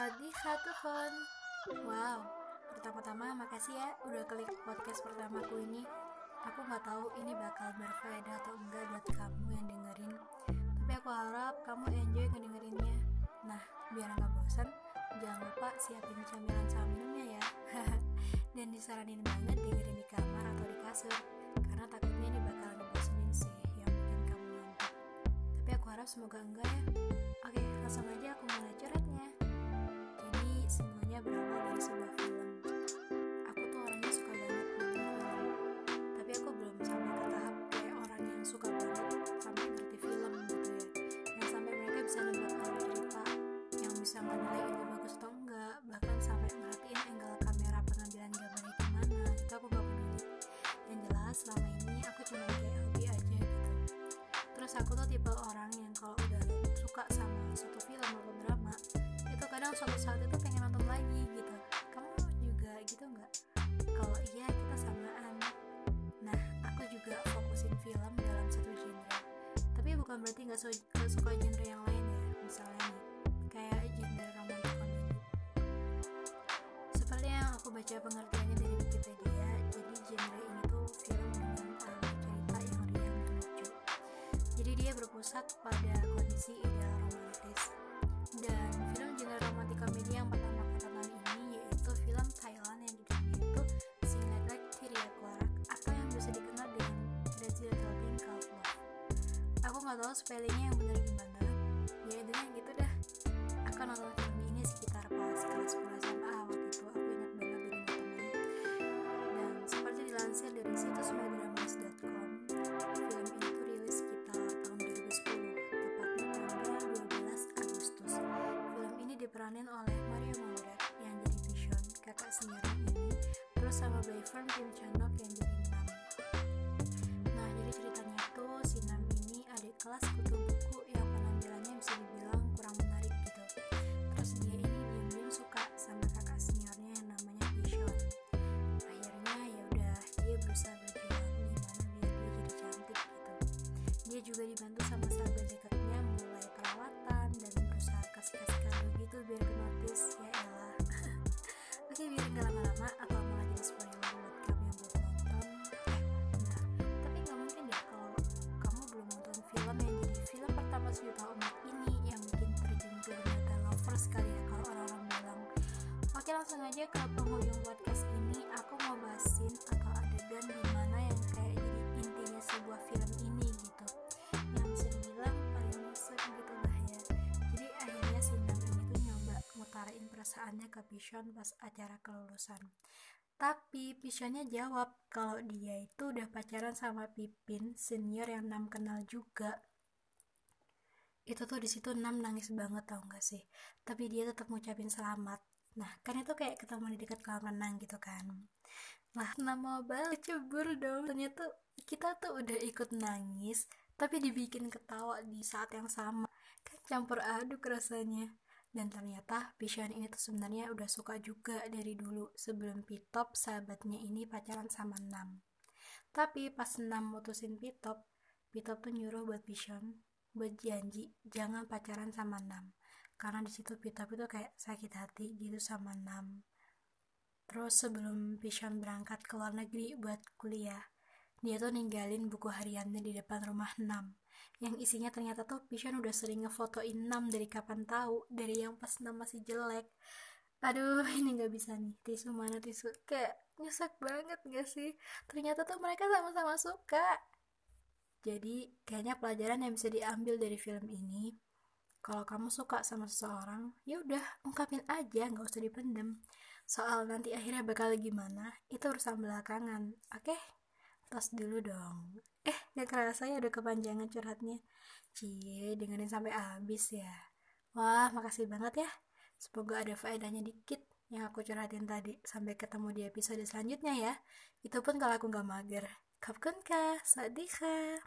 Swadika Tuhon Wow, pertama-tama makasih ya udah klik podcast pertamaku ini. Aku gak tahu ini bakal berfaedah atau enggak buat kamu yang dengerin Tapi aku harap kamu enjoy ngedengerinnya. Nah, biar gak bosan, jangan lupa siapin camilan sama minumnya ya. Dan disaranin banget dengerin di kamar atau di kasur Karena takutnya ini bakal ngebosenin sih yang bikin kamu ngantuk. Tapi aku harap semoga enggak ya. Oke, langsung aja aku mulai jadi semuanya berawal dari sebuah film. Aku tuh orangnya suka banget nonton film, tapi aku belum sampai ke tahap kayak orang yang suka banget sampai ngerti film gitu ya. Yang sampai mereka bisa nebak alur cerita, yang bisa menilai ini bagus atau enggak, bahkan sampai merhatiin angle kamera pengambilan gambarnya gimana. Itu aku gak peduli. Yang jelas selama ini aku cuma kayak hobi aja gitu. Terus aku tuh tipe orang yang kalau udah suka sama suatu film atau drama, itu kadang suatu saat itu pengen berarti nggak nggak suka genre yang lain ya misalnya nih kayak genre romantis komedi. Seperti yang aku baca pengertiannya dari Wikipedia jadi genre ini tuh film dengan alur cerita yang riang dan lucu. Jadi dia berpusat pada nggak tahu spellingnya yang benar gimana. Ya intinya gitu dah. Aku nonton film ini sekitar pas kelas 10 SMA waktu itu. Aku ingat banget dengan teman. Dan seperti dilansir dari situs medramas.com, film ini tuh rilis sekitar tahun 2010, tepatnya tanggal 12 Agustus. Film ini diperanin oleh Mario Maurer yang jadi Vision, kakak seniornya ini, terus sama Bayfern Kim Chanok kelas kutu buku yang penampilannya bisa dibilang kurang menarik gitu. Terus dia ini diam-diam suka sama kakak seniornya yang namanya Vision. Akhirnya ya udah dia berusaha berjuang gimana biar dia jadi cantik gitu. Dia juga dibantu sama sahabat dekatnya mulai perawatan dan berusaha kasih-kasih kado gitu biar ke notice ya langsung aja ke penghujung podcast ini. Aku mau bahasin atau adegan di mana yang kayak jadi intinya sebuah film ini gitu. Yang bisa dibilang paling nyesek gitu lah ya. Jadi akhirnya si Nam ini tuh nyoba ngutarain perasaannya ke Vision pas acara kelulusan. Tapi Visionnya jawab kalau dia itu udah pacaran sama Pipin senior yang Nam kenal juga. Itu tuh di situ Nam nangis banget tau gak sih? Tapi dia tetap ngucapin selamat nah kan itu kayak ketemu di dekat kolam renang gitu kan. Lah nama balik cebur dong. Ternyata kita tuh udah ikut nangis tapi dibikin ketawa di saat yang sama. Kan campur aduk rasanya. Dan ternyata Vision ini tuh sebenarnya udah suka juga dari dulu sebelum Pitop sahabatnya ini pacaran sama Nam tapi pas Nam mutusin Pitop Pitop tuh nyuruh buat Vision buat janji jangan pacaran sama Nam karena di situ Pitop itu kayak sakit hati gitu sama Nam Terus sebelum Vision berangkat ke luar negeri buat kuliah, dia tuh ninggalin buku hariannya di depan rumah Nam. Yang isinya ternyata tuh Vision udah sering ngefotoin Nam dari kapan tahu, dari yang pas Nam masih jelek. Aduh, ini nggak bisa nih. Tisu mana tisu? Kayak nyesek banget gak sih? Ternyata tuh mereka sama-sama suka. Jadi, kayaknya pelajaran yang bisa diambil dari film ini, kalau kamu suka sama seseorang, ya udah ungkapin aja, nggak usah dipendem. Soal nanti akhirnya bakal gimana, itu urusan belakangan, oke? Tos dulu dong. Eh, gak kerasa ya udah kepanjangan curhatnya. Cie, dengerin sampai habis ya. Wah, makasih banget ya. Semoga ada faedahnya dikit yang aku curhatin tadi. Sampai ketemu di episode selanjutnya ya. Itu pun kalau aku gak mager. Kapkun ka, sadika.